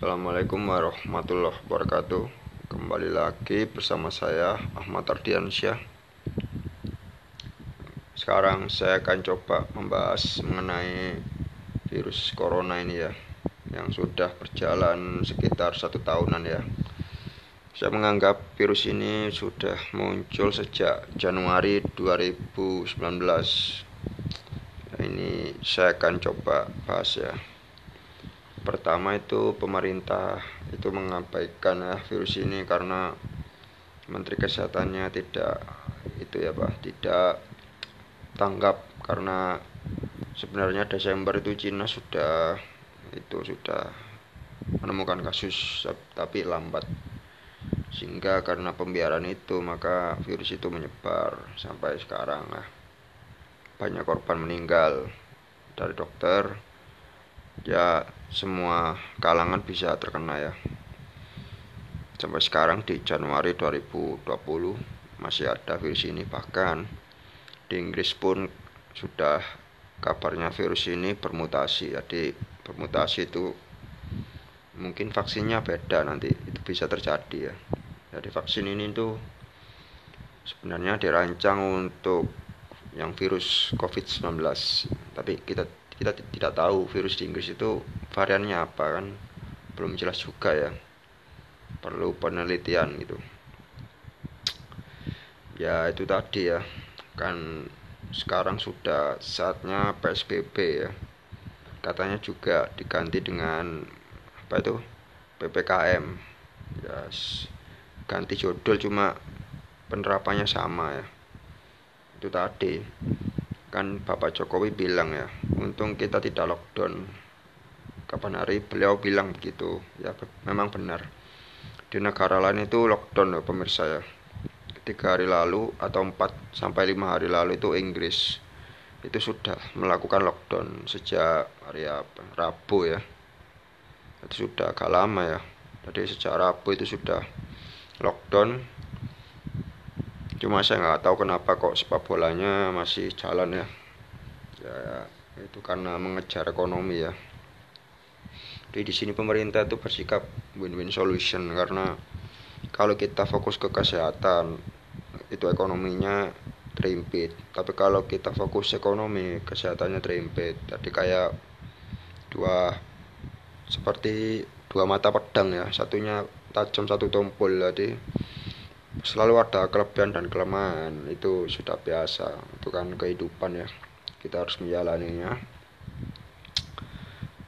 Assalamualaikum warahmatullahi wabarakatuh. Kembali lagi bersama saya Ahmad Ardiansyah. Sekarang saya akan coba membahas mengenai virus corona ini ya Yang sudah berjalan sekitar satu tahunan ya. Saya menganggap virus ini sudah muncul sejak Januari 2019 Ini saya akan coba bahas ya pertama itu pemerintah itu mengabaikan ya virus ini karena Menteri Kesehatannya tidak itu ya Pak tidak tanggap karena sebenarnya Desember itu Cina sudah itu sudah menemukan kasus tapi lambat. Sehingga karena pembiaran itu maka virus itu menyebar sampai sekarang lah banyak korban meninggal dari dokter ya semua kalangan bisa terkena ya. Sampai sekarang di Januari 2020 masih ada virus ini. Bahkan di Inggris pun sudah kabarnya virus ini bermutasi. Jadi bermutasi itu mungkin vaksinnya beda nanti. Itu bisa terjadi ya. Jadi vaksin ini tuh sebenarnya dirancang untuk yang virus COVID-19 tapi kita kita tidak tahu virus di Inggris itu variannya apa kan. Belum jelas juga ya. Perlu penelitian gitu. Ya itu tadi ya. Kan sekarang sudah saatnya PSBB ya. Katanya juga diganti dengan apa itu? PPKM ya ganti judul cuma penerapannya sama ya. Itu tadi kan Bapak Jokowi bilang ya untung kita tidak lockdown. Kapan hari beliau bilang begitu. Ya memang benar. Di negara lain itu lockdown ya pemirsa ya. Tiga hari lalu atau empat sampai lima hari lalu itu Inggris. Itu sudah melakukan lockdown sejak hari apa Rabu ya. Itu sudah agak lama ya. Jadi sejak Rabu itu sudah lockdown cuma saya nggak tahu kenapa kok sepak bolanya masih jalan ya. Ya itu karena mengejar ekonomi ya. Jadi di sini pemerintah itu bersikap win-win solution karena kalau kita fokus ke kesehatan itu ekonominya terimpit tapi kalau kita fokus ekonomi kesehatannya terimpit jadi kayak dua seperti dua mata pedang ya. Satunya tajam satu tumpul jadi selalu ada kelebihan dan kelemahan itu sudah biasa. Itu kan kehidupan ya kita harus menjalaninya.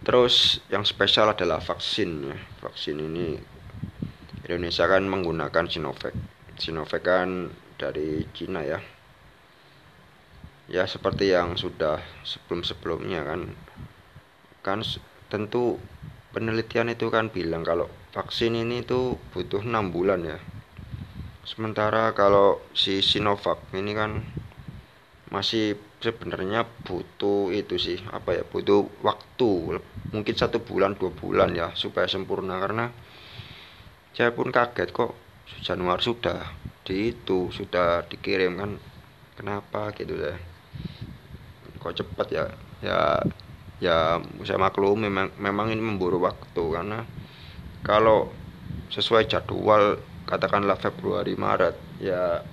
Terus yang spesial adalah vaksin ya. Vaksin ini Indonesia kan menggunakan Sinovac. Sinovac kan dari Cina ya. Ya seperti yang sudah sebelum-sebelumnya kan. Kan tentu penelitian itu kan bilang kalau vaksin ini tuh butuh enam bulan ya sementara kalau si Sinovac ini kan masih sebenarnya butuh itu sih apa ya butuh waktu mungkin satu bulan dua bulan ya supaya sempurna. Karena saya pun kaget kok Januari sudah di itu sudah dikirim kan. Kenapa gitu ya? Kok cepat ya? Ya ya saya maklum memang memang ini memburu waktu. Karena kalau sesuai jadwal katakanlah Februari Maret ya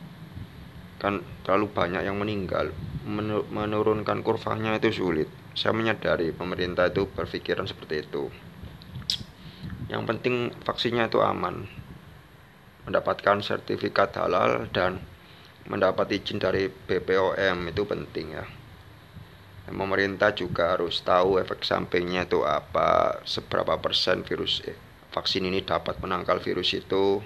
kan terlalu banyak yang meninggal. Menurunkan kurvanya itu sulit. Saya menyadari pemerintah itu berpikiran seperti itu. Yang penting vaksinnya itu aman. Mendapatkan sertifikat halal dan mendapat izin dari BPOM itu penting ya. Pemerintah juga harus tahu efek sampingnya itu apa seberapa persen virus eh, vaksin ini dapat menangkal virus itu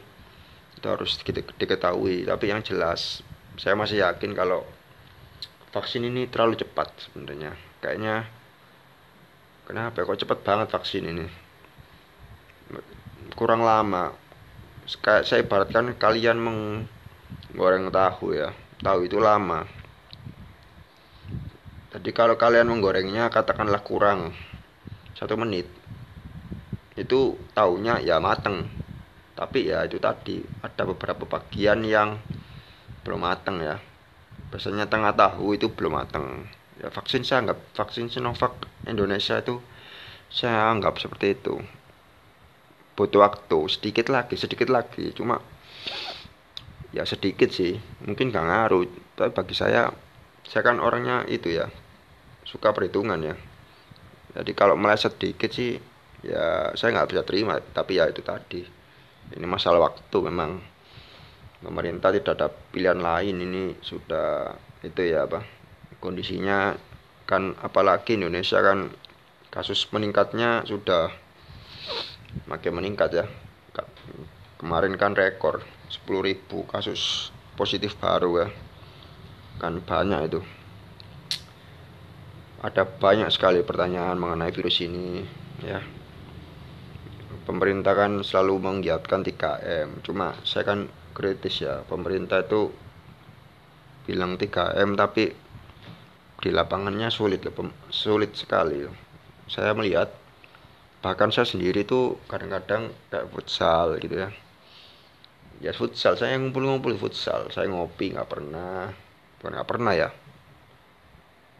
itu harus diketahui. Tapi yang jelas saya masih yakin kalau vaksin ini terlalu cepat sebenarnya. Kayaknya kenapa kok cepat banget vaksin ini? Kurang lama. Kayak saya ibaratkan kalian menggoreng tahu ya. Tahu itu lama. Jadi kalau kalian menggorengnya katakanlah kurang satu menit itu tahunya ya mateng tapi ya itu tadi ada beberapa bagian yang belum matang ya. Biasanya tengah tahu itu belum matang ya vaksin saya anggap vaksin Sinovac Indonesia itu saya anggap seperti itu. Butuh waktu sedikit lagi sedikit lagi. Cuma ya sedikit sih mungkin gak ngaruh. Tapi bagi saya saya kan orangnya itu ya suka perhitungan ya. Jadi kalau meleset sedikit sih ya saya nggak bisa terima. Tapi ya itu tadi ini masalah waktu memang. Pemerintah tidak ada pilihan lain. Ini sudah itu ya apa kondisinya kan apalagi Indonesia kan kasus meningkatnya sudah makin meningkat ya. Kemarin kan rekor 10.000 kasus positif baru ya. Kan banyak itu. Ada banyak sekali pertanyaan mengenai virus ini ya pemerintah kan selalu menggiatkan 3M cuma saya kan kritis ya pemerintah itu bilang 3M tapi di lapangannya sulit sulit sekali saya melihat bahkan saya sendiri tuh kadang-kadang kayak futsal gitu ya. Ya futsal saya ngumpul-ngumpul futsal. Saya ngopi nggak pernah. Bukan nggak pernah ya.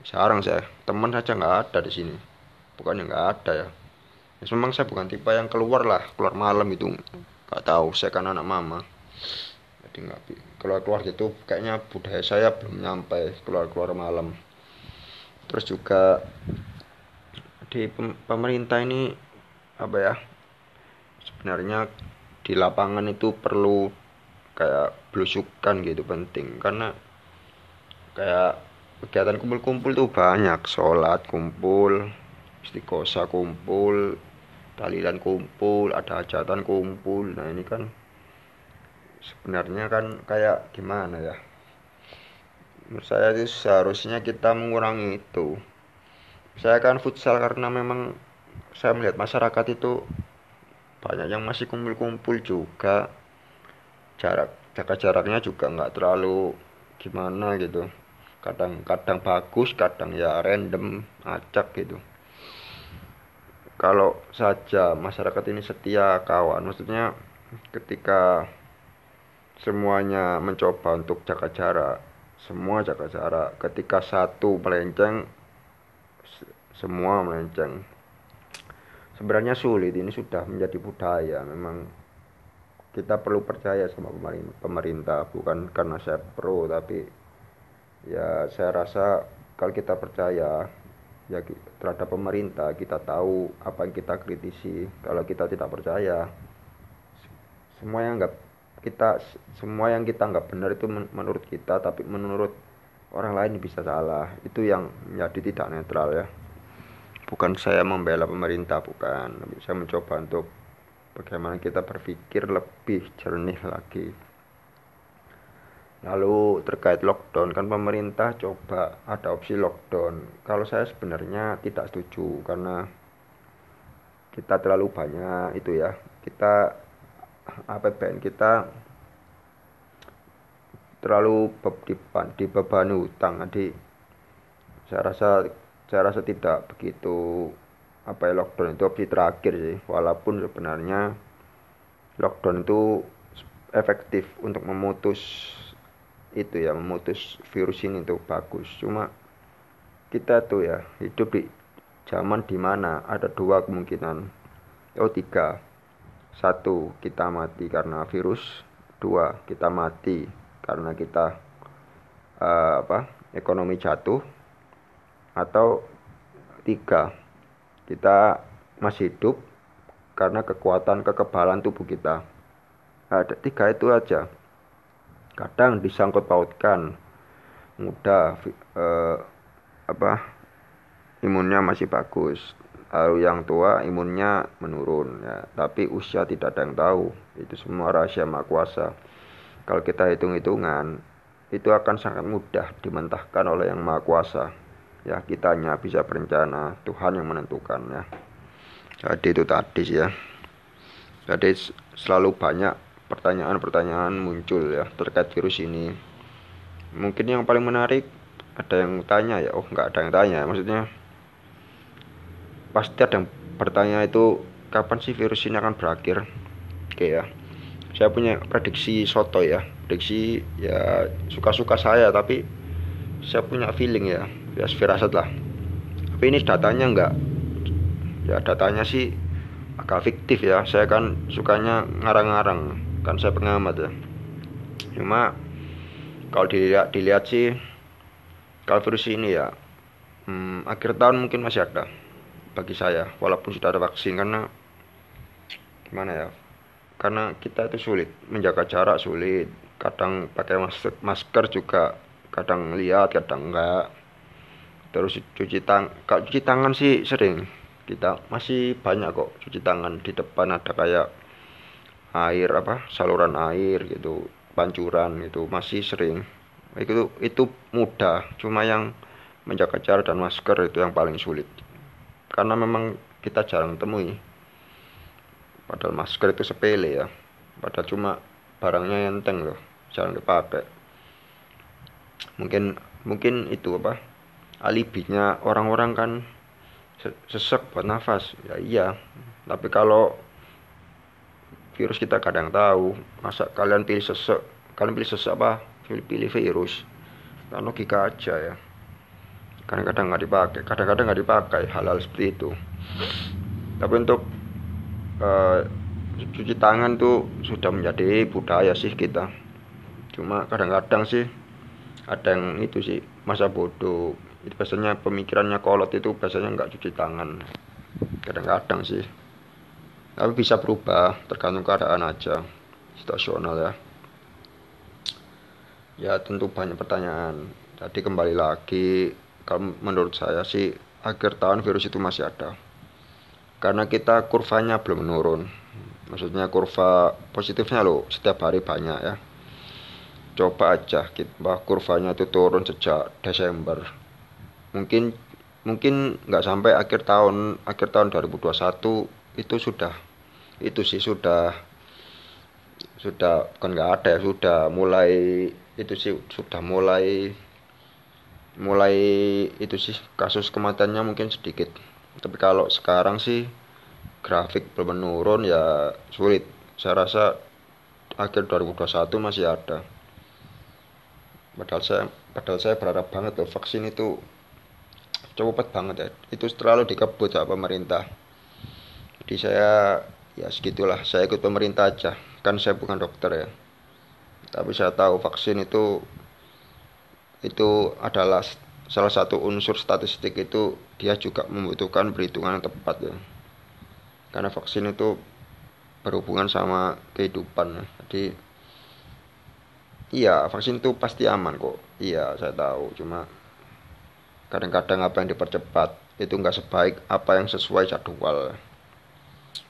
Sekarang saya. Teman saja nggak ada di sini. Bukannya nggak ada ya ya memang saya bukan tipe yang keluar lah keluar malam itu. Nggak tahu saya kan anak mama. Jadi nggak keluar keluar gitu kayaknya budaya saya belum nyampe keluar keluar malam. Terus juga di pemerintah ini apa ya sebenarnya di lapangan itu perlu kayak belusukan gitu penting. Karena kayak kegiatan kumpul-kumpul tuh banyak sholat kumpul istiqosa kumpul tahlilan kumpul ada hajatan kumpul. Nah ini kan sebenarnya kan kayak gimana ya? Menurut saya itu seharusnya kita mengurangi itu. Saya kan futsal karena memang saya melihat masyarakat itu banyak yang masih kumpul-kumpul juga. Jarak jaga jaraknya juga nggak terlalu gimana gitu. Kadang-kadang bagus kadang ya random acak gitu kalau saja masyarakat ini setia kawan maksudnya ketika semuanya mencoba untuk jaga jarak semua jaga jarak ketika satu melenceng semua melenceng. Sebenarnya sulit ini sudah menjadi budaya memang kita perlu percaya sama pemerintah bukan karena saya pro tapi ya saya rasa kalau kita percaya ya terhadap pemerintah kita tahu apa yang kita kritisi. Kalau kita tidak percaya semua yang nggak kita semua yang kita nggak benar itu menurut kita tapi menurut orang lain bisa salah. Itu yang menjadi tidak netral ya. Bukan saya membela pemerintah bukan. Saya mencoba untuk bagaimana kita berpikir lebih jernih lagi Lalu terkait lockdown kan pemerintah coba ada opsi lockdown. Kalau saya sebenarnya tidak setuju karena kita terlalu banyak itu ya. Kita APBN kita terlalu dibebani hutang. Jadi saya rasa saya rasa tidak begitu apa ya lockdown itu opsi terakhir sih. Walaupun sebenarnya lockdown itu efektif untuk memutus itu ya memutus virus ini tuh bagus. Cuma kita tuh ya hidup di zaman di mana ada dua kemungkinan. Oh tiga. Satu kita mati karena virus. Dua kita mati karena kita uh, apa ekonomi jatuh. Atau tiga kita masih hidup karena kekuatan kekebalan tubuh kita. Ada tiga itu aja kadang disangkut pautkan. Muda eh, apa imunnya masih bagus. Lalu yang tua imunnya menurun ya. Tapi usia tidak ada yang tahu. Itu semua rahasia maha kuasa. Kalau kita hitung-hitungan itu akan sangat mudah dimentahkan oleh yang maha kuasa. Ya kita hanya bisa berencana Tuhan yang menentukan ya. Jadi itu tadi sih ya. Jadi selalu banyak pertanyaan-pertanyaan muncul ya terkait virus ini. Mungkin yang paling menarik ada yang tanya ya. Oh nggak ada yang tanya maksudnya. Pasti ada yang bertanya itu kapan sih virus ini akan berakhir? Oke ya. Saya punya prediksi soto ya. Prediksi ya suka-suka saya tapi saya punya feeling ya. Ya firasat lah. Tapi ini datanya enggak ya datanya sih gak fiktif ya. Saya kan sukanya ngarang-ngarang kan saya pengamat ya. Cuma kalau dilihat dilihat sih kalau virus ini ya hmm, akhir tahun mungkin masih ada bagi saya walaupun sudah ada vaksin karena gimana ya karena kita itu sulit menjaga jarak sulit. Kadang pakai masker, masker juga kadang lihat kadang enggak. Terus cuci tang kalau cuci tangan sih sering. Kita masih banyak kok cuci tangan di depan ada kayak air apa saluran air gitu pancuran itu masih sering. Itu itu mudah cuma yang menjaga jarak dan masker itu yang paling sulit. Karena memang kita jarang temui. Padahal masker itu sepele ya. Padahal cuma barangnya enteng loh jarang dipakai. Mungkin mungkin itu apa alibinya orang-orang kan sesek buat nafas. Ya iya tapi kalau virus kita kadang tahu masa kalian pilih sesek kalian pilih sesek apa? Pilih pilih virus. Kan logika aja ya. Kadang-kadang nggak dipakai kadang-kadang nggak dipakai hal-hal seperti itu. Tapi untuk uh, cuci tangan tuh sudah menjadi budaya sih kita. Cuma kadang-kadang sih ada yang itu sih masa bodoh. Itu biasanya pemikirannya kolot itu biasanya nggak cuci tangan. Kadang-kadang sih tapi bisa berubah tergantung keadaan aja situasional ya. Ya tentu banyak pertanyaan. Jadi kembali lagi kalau menurut saya sih akhir tahun virus itu masih ada. Karena kita kurvanya belum menurun. Maksudnya kurva positifnya loh setiap hari banyak ya. Coba aja kita kurvanya itu turun sejak Desember. Mungkin mungkin nggak sampai akhir tahun akhir tahun 2021 itu sudah itu sih sudah sudah kan nggak ada ya sudah mulai itu sih sudah mulai mulai itu sih kasus kematiannya mungkin sedikit. Tapi kalau sekarang sih grafik menurun ya sulit. Saya rasa akhir 2021 masih ada. Padahal saya padahal saya berharap banget loh vaksin itu cepet banget ya. Itu terlalu dikebut sama pemerintah jadi saya ya segitulah. Saya ikut pemerintah aja. Kan saya bukan dokter ya. Tapi saya tahu vaksin itu itu adalah salah satu unsur statistik itu dia juga membutuhkan perhitungan yang tepat ya. Karena vaksin itu berhubungan sama kehidupan ya. jadi iya vaksin itu pasti aman kok. Iya saya tahu. Cuma kadang-kadang apa yang dipercepat itu nggak sebaik apa yang sesuai jadwal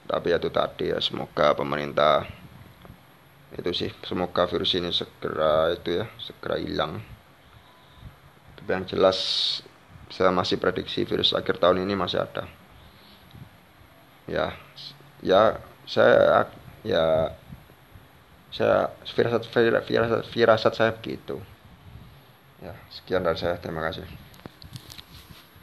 tapi ya itu tadi ya semoga pemerintah itu sih semoga virus ini segera itu ya segera hilang. Tapi yang jelas saya masih prediksi virus akhir tahun ini masih ada. Ya ya saya ya saya firasat firasat, firasat saya begitu. Ya sekian dari saya terima kasih